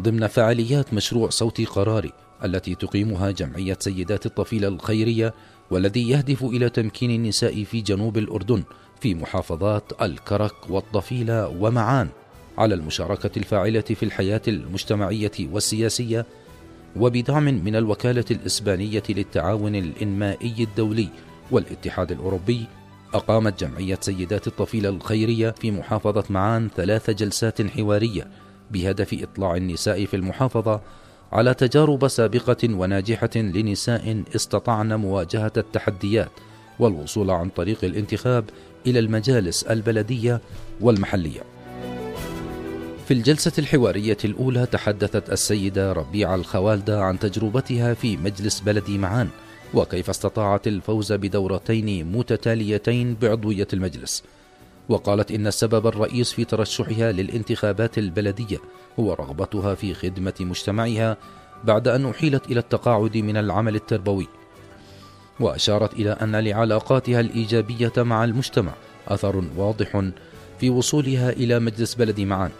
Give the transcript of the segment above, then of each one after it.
ضمن فعاليات مشروع صوتي قراري التي تقيمها جمعية سيدات الطفيلة الخيرية والذي يهدف إلى تمكين النساء في جنوب الأردن في محافظات الكرك والطفيلة ومعان. على المشاركة الفاعلة في الحياة المجتمعية والسياسية وبدعم من الوكالة الإسبانية للتعاون الإنمائي الدولي والاتحاد الأوروبي أقامت جمعية سيدات الطفيلة الخيرية في محافظة معان ثلاث جلسات حوارية بهدف إطلاع النساء في المحافظة على تجارب سابقة وناجحة لنساء استطعن مواجهة التحديات والوصول عن طريق الانتخاب إلى المجالس البلدية والمحلية. في الجلسة الحوارية الأولى تحدثت السيدة ربيعة الخوالدة عن تجربتها في مجلس بلد معان وكيف استطاعت الفوز بدورتين متتاليتين بعضوية المجلس. وقالت إن السبب الرئيس في ترشحها للانتخابات البلدية هو رغبتها في خدمة مجتمعها بعد أن أحيلت إلى التقاعد من العمل التربوي. وأشارت إلى أن لعلاقاتها الإيجابية مع المجتمع أثر واضح في وصولها إلى مجلس بلد معان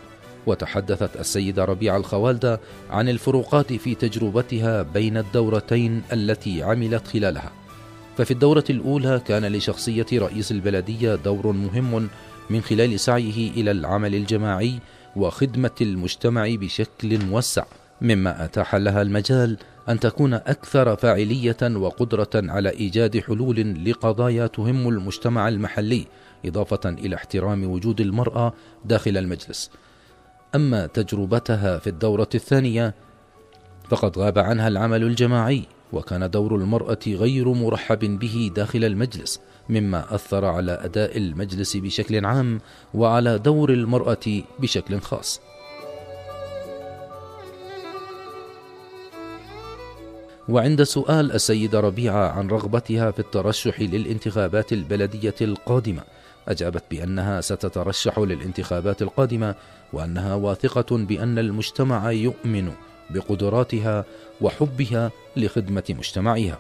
وتحدثت السيدة ربيع الخوالدة عن الفروقات في تجربتها بين الدورتين التي عملت خلالها. ففي الدورة الأولى كان لشخصية رئيس البلدية دور مهم من خلال سعيه إلى العمل الجماعي وخدمة المجتمع بشكل موسع مما أتاح لها المجال أن تكون أكثر فاعلية وقدرة على إيجاد حلول لقضايا تهم المجتمع المحلي إضافة إلى احترام وجود المرأة داخل المجلس. أما تجربتها في الدورة الثانية فقد غاب عنها العمل الجماعي وكان دور المرأة غير مرحب به داخل المجلس مما أثر على أداء المجلس بشكل عام وعلى دور المرأة بشكل خاص. وعند سؤال السيدة ربيعة عن رغبتها في الترشح للانتخابات البلدية القادمة أجابت بأنها ستترشح للانتخابات القادمة وأنها واثقة بأن المجتمع يؤمن بقدراتها وحبها لخدمة مجتمعها.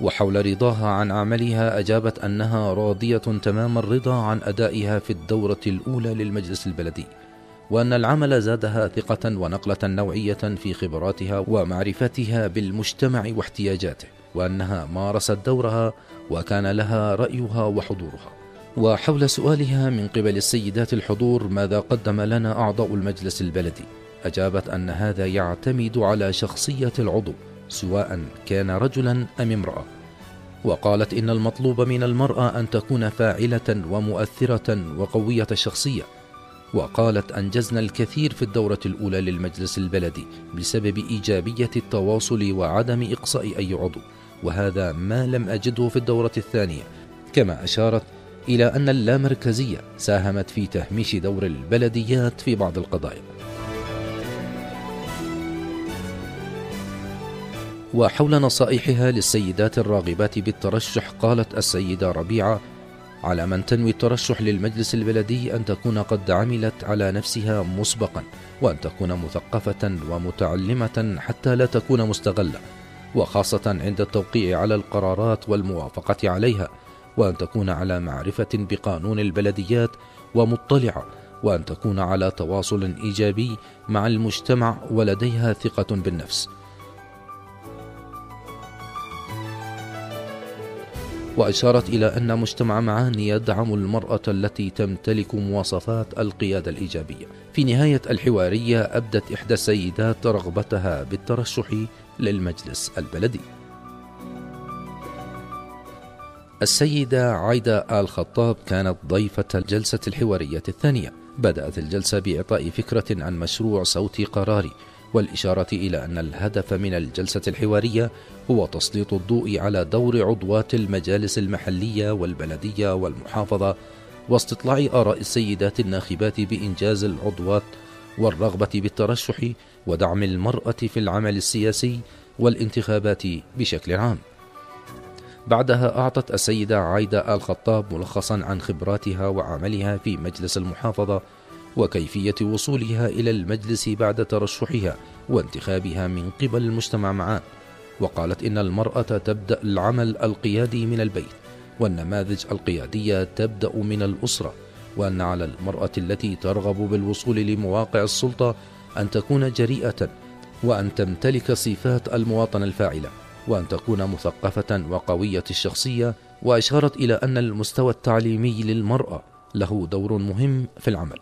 وحول رضاها عن عملها أجابت أنها راضية تمام الرضا عن أدائها في الدورة الأولى للمجلس البلدي وأن العمل زادها ثقة ونقلة نوعية في خبراتها ومعرفتها بالمجتمع واحتياجاته وأنها مارست دورها وكان لها رأيها وحضورها. وحول سؤالها من قبل السيدات الحضور ماذا قدم لنا أعضاء المجلس البلدي. أجابت أن هذا يعتمد على شخصية العضو سواء كان رجلا أم امرأة. وقالت إن المطلوب من المرأة أن تكون فاعلة ومؤثرة وقوية الشخصية وقالت أنجزنا الكثير في الدورة الأولى للمجلس البلدي بسبب إيجابية التواصل وعدم إقصاء أي عضو وهذا ما لم أجده في الدورة الثانية. كما أشارت إلى أن اللامركزية ساهمت في تهميش دور البلديات في بعض القضايا. وحول نصائحها للسيدات الراغبات بالترشح قالت السيدة ربيعة على من تنوي الترشح للمجلس البلدي أن تكون قد عملت على نفسها مسبقا وأن تكون مثقفة ومتعلمة حتى لا تكون مستغلة وخاصة عند التوقيع على القرارات والموافقة عليها وأن تكون على معرفة بقانون البلديات ومطلعة وأن تكون على تواصل إيجابي مع المجتمع ولديها ثقة بالنفس. وأشارت إلى أن مجتمع معاني يدعم المرأة التي تمتلك مواصفات القيادة الإيجابية. في نهاية الحوارية أبدت إحدى السيدات رغبتها بالترشح للمجلس البلدي. السيدة عايدة آل خطاب كانت ضيفة الجلسة الحوارية الثانية بدأت الجلسة بإعطاء فكرة عن مشروع صوتي قراري والإشارة إلى أن الهدف من الجلسة الحوارية هو تسليط الضوء على دور عضوات المجالس المحلية والبلدية والمحافظة واستطلاع آراء السيدات الناخبات بإنجاز العضوات والرغبة بالترشح ودعم المرأة في العمل السياسي والانتخابات بشكل عام. بعدها أعطت السيدة عايدة آل خطاب ملخصا عن خبراتها وعملها في مجلس المحافظة وكيفية وصولها إلى المجلس بعد ترشحها وانتخابها من قبل المجتمع معان وقالت إن المرأة تبدأ العمل القيادي من البيت والنماذج القيادية تبدأ من الأسرة وأن على المرأة التي ترغب بالوصول لمواقع السلطة أن تكون جريئة وأن تمتلك صفات المواطنة الفاعلة. وأن تكون مثقفة وقوية الشخصية وأشارت إلى أن المستوى التعليمي للمرأة له دور مهم في العمل.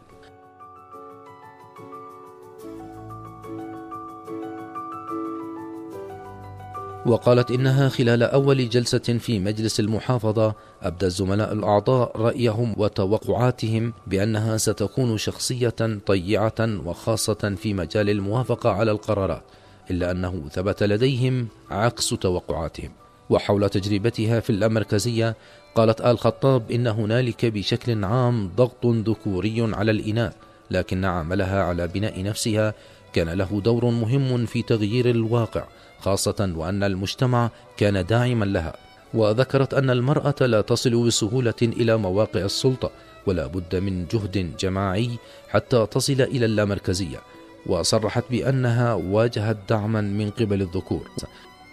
وقالت إنها خلال أول جلسة في مجلس المحافظة أبدى الزملاء الأعضاء رأيهم وتوقعاتهم بأنها ستكون شخصية طيعة وخاصة في مجال الموافقة على القرارات. إلا أنه ثبت لديهم عكس توقعاتهم. وحول تجربتها في اللامركزية قالت آل خطاب إن هنالك بشكل عام ضغط ذكوري على الإناث لكن عملها على بناء نفسها كان له دور مهم في تغيير الواقع خاصة وأن المجتمع كان داعما لها. وذكرت أن المرأة لا تصل بسهولة إلى مواقع السلطة ولا بد من جهد جماعي حتى تصل إلى اللامركزية وصرحت بأنها واجهت دعما من قبل الذكور.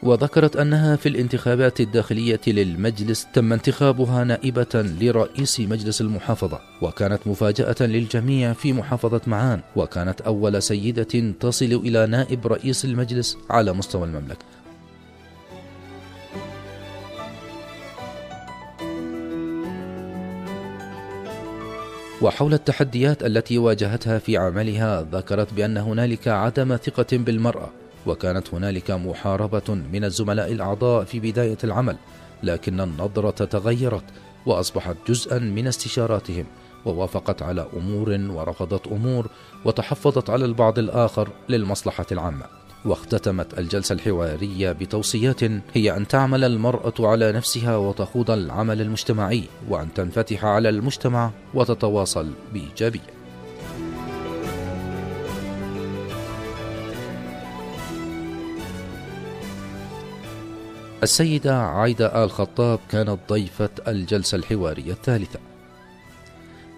وذكرت أنها في الانتخابات الداخلية للمجلس تم انتخابها نائبة لرئيس مجلس المحافظة وكانت مفاجأة للجميع في محافظة معان وكانت أول سيدة تصل إلى نائب رئيس المجلس على مستوى المملكة. وحول التحديات التي واجهتها في عملها ذكرت بأن هنالك عدم ثقة بالمرأة وكانت هنالك محاربة من الزملاء الأعضاء في بداية العمل لكن النظرة تغيرت وأصبحت جزءا من استشاراتهم ووافقت على أمور ورفضت أمور وتحفظت على البعض الآخر للمصلحة العامة. واختتمت الجلسة الحوارية بتوصيات هي أن تعمل المرأة على نفسها وتخوض العمل المجتمعي وأن تنفتح على المجتمع وتتواصل بإيجابية. السيدة عايدة آل خطاب كانت ضيفة الجلسة الحوارية الثالثة.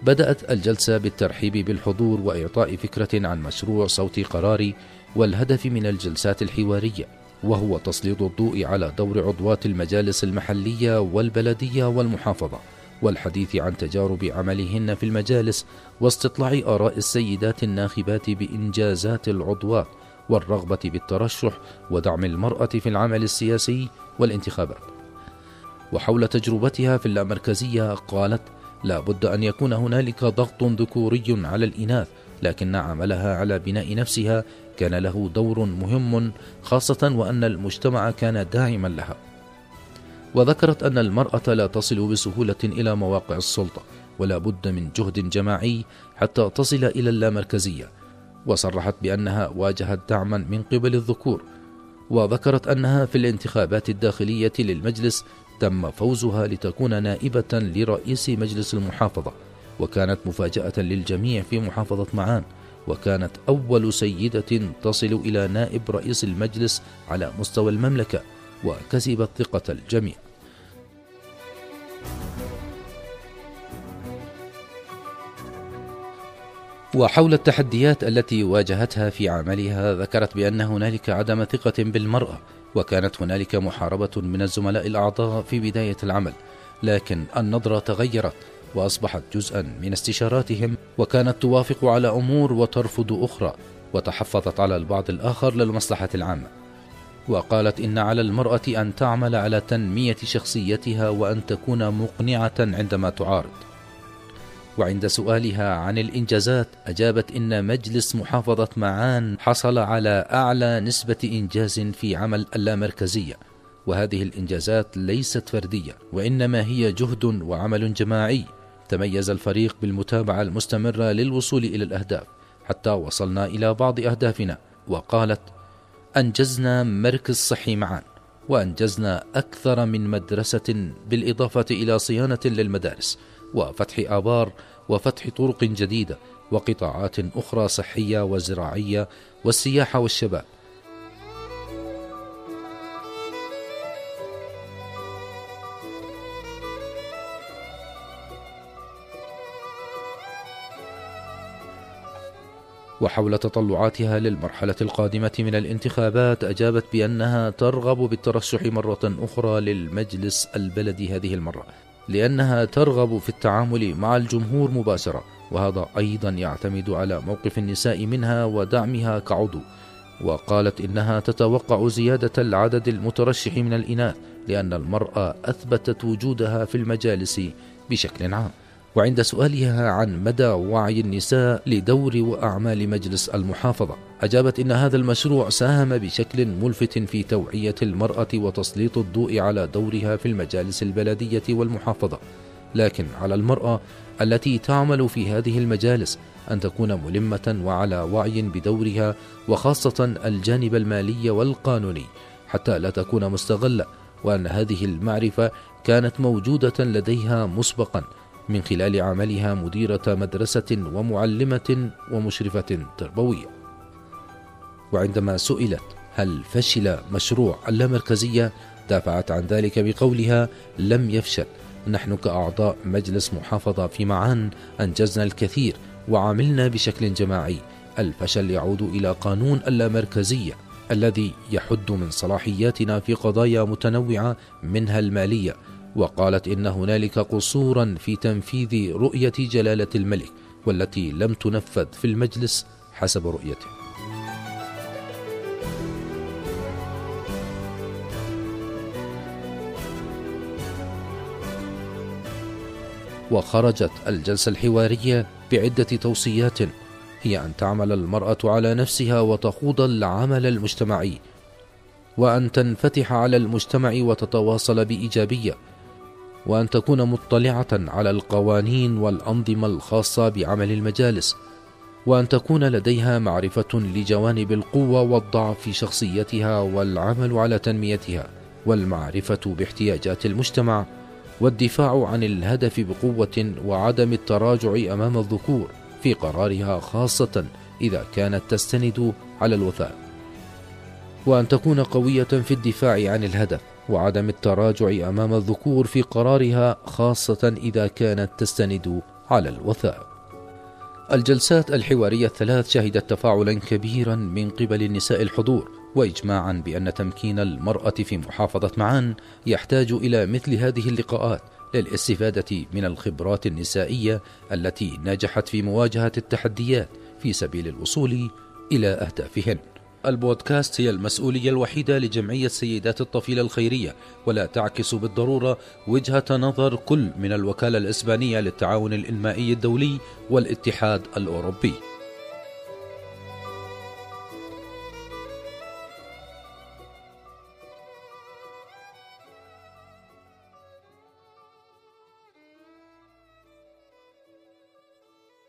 بدأت الجلسة بالترحيب بالحضور وإعطاء فكرة عن مشروع صوتي قراري والهدف من الجلسات الحوارية وهو تسليط الضوء على دور عضوات المجالس المحلية والبلدية والمحافظة والحديث عن تجارب عملهن في المجالس واستطلاع آراء السيدات الناخبات بإنجازات العضوات والرغبة بالترشح ودعم المرأة في العمل السياسي والانتخابات. وحول تجربتها في اللامركزية قالت لا بد أن يكون هنالك ضغط ذكوري على الإناث لكن عملها على بناء نفسها كان له دور مهم خاصة وأن المجتمع كان داعما لها. وذكرت أن المرأة لا تصل بسهولة إلى مواقع السلطة ولا بد من جهد جماعي حتى تصل إلى اللامركزية. وصرحت بأنها واجهت دعما من قبل الذكور. وذكرت أنها في الانتخابات الداخلية للمجلس تم فوزها لتكون نائبة لرئيس مجلس المحافظة وكانت مفاجأة للجميع في محافظة معان. وكانت أول سيدة تصل إلى نائب رئيس المجلس على مستوى المملكة وكسبت ثقة الجميع. وحول التحديات التي واجهتها في عملها ذكرت بأن هنالك عدم ثقة بالمرأة وكانت هنالك محاربة من الزملاء الأعضاء في بداية العمل لكن النظرة تغيرت. وأصبحت جزءا من استشاراتهم وكانت توافق على أمور وترفض أخرى وتحفظت على البعض الآخر للمصلحة العامة. وقالت إن على المرأة أن تعمل على تنمية شخصيتها وأن تكون مقنعة عندما تعارض. وعند سؤالها عن الإنجازات أجابت إن مجلس محافظة معان حصل على أعلى نسبة إنجاز في عمل اللامركزية. وهذه الإنجازات ليست فردية وإنما هي جهد وعمل جماعي. تميز الفريق بالمتابعة المستمرة للوصول إلى الأهداف حتى وصلنا إلى بعض أهدافنا. وقالت أنجزنا مركز صحي معان وأنجزنا أكثر من مدرسة بالإضافة إلى صيانة للمدارس وفتح آبار وفتح طرق جديدة وقطاعات أخرى صحية وزراعية والسياحة والشباب. وحول تطلعاتها للمرحلة القادمة من الانتخابات أجابت بأنها ترغب بالترشح مرة أخرى للمجلس البلدي هذه المرة لأنها ترغب في التعامل مع الجمهور مباشرة وهذا أيضا يعتمد على موقف النساء منها ودعمها كعضو وقالت إنها تتوقع زيادة العدد المترشح من الإناث لأن المرأة أثبتت وجودها في المجالس بشكل عام. وعند سؤالها عن مدى وعي النساء لدور وأعمال مجلس المحافظة أجابت إن هذا المشروع ساهم بشكل ملفت في توعية المرأة وتسليط الضوء على دورها في المجالس البلدية والمحافظة. لكن على المرأة التي تعمل في هذه المجالس أن تكون ملمة وعلى وعي بدورها وخاصة الجانب المالي والقانوني حتى لا تكون مستغلة وأن هذه المعرفة كانت موجودة لديها مسبقا. من خلال عملها مديرة مدرسة ومعلمة ومشرفة تربوية. وعندما سئلت هل فشل مشروع اللامركزية دافعت عن ذلك بقولها لم يفشل نحن كأعضاء مجلس محافظة في معان أنجزنا الكثير وعملنا بشكل جماعي الفشل يعود إلى قانون اللامركزية الذي يحد من صلاحياتنا في قضايا متنوعة منها المالية وقالت إن هنالك قصورا في تنفيذ رؤية جلالة الملك والتي لم تنفذ في المجلس حسب رؤيته. وخرجت الجلسة الحوارية بعدة توصيات هي أن تعمل المرأة على نفسها وتخوض العمل المجتمعي وأن تنفتح على المجتمع وتتواصل بإيجابية وأن تكون مطلعة على القوانين والأنظمة الخاصة بعمل المجالس وأن تكون لديها معرفة لجوانب القوة والضعف في شخصيتها والعمل على تنميتها والمعرفة باحتياجات المجتمع والدفاع عن الهدف بقوة وعدم التراجع أمام الذكور في قرارها خاصة إذا كانت تستند على الوثائق وأن تكون قوية في الدفاع عن الهدف وعدم التراجع أمام الذكور في قرارها خاصة إذا كانت تستند على الوثائق الجلسات الحوارية الثلاث شهدت تفاعلا كبيرا من قبل النساء الحضور واجماعا بأن تمكين المرأة في محافظة معان يحتاج إلى مثل هذه اللقاءات للاستفادة من الخبرات النسائية التي نجحت في مواجهة التحديات في سبيل الوصول إلى أهدافهن. البودكاست هي المسؤولية الوحيدة لجمعية سيدات الطفيلة الخيرية ولا تعكس بالضرورة وجهة نظر كل من الوكالة الإسبانية للتعاون الإنمائي الدولي والاتحاد الأوروبي.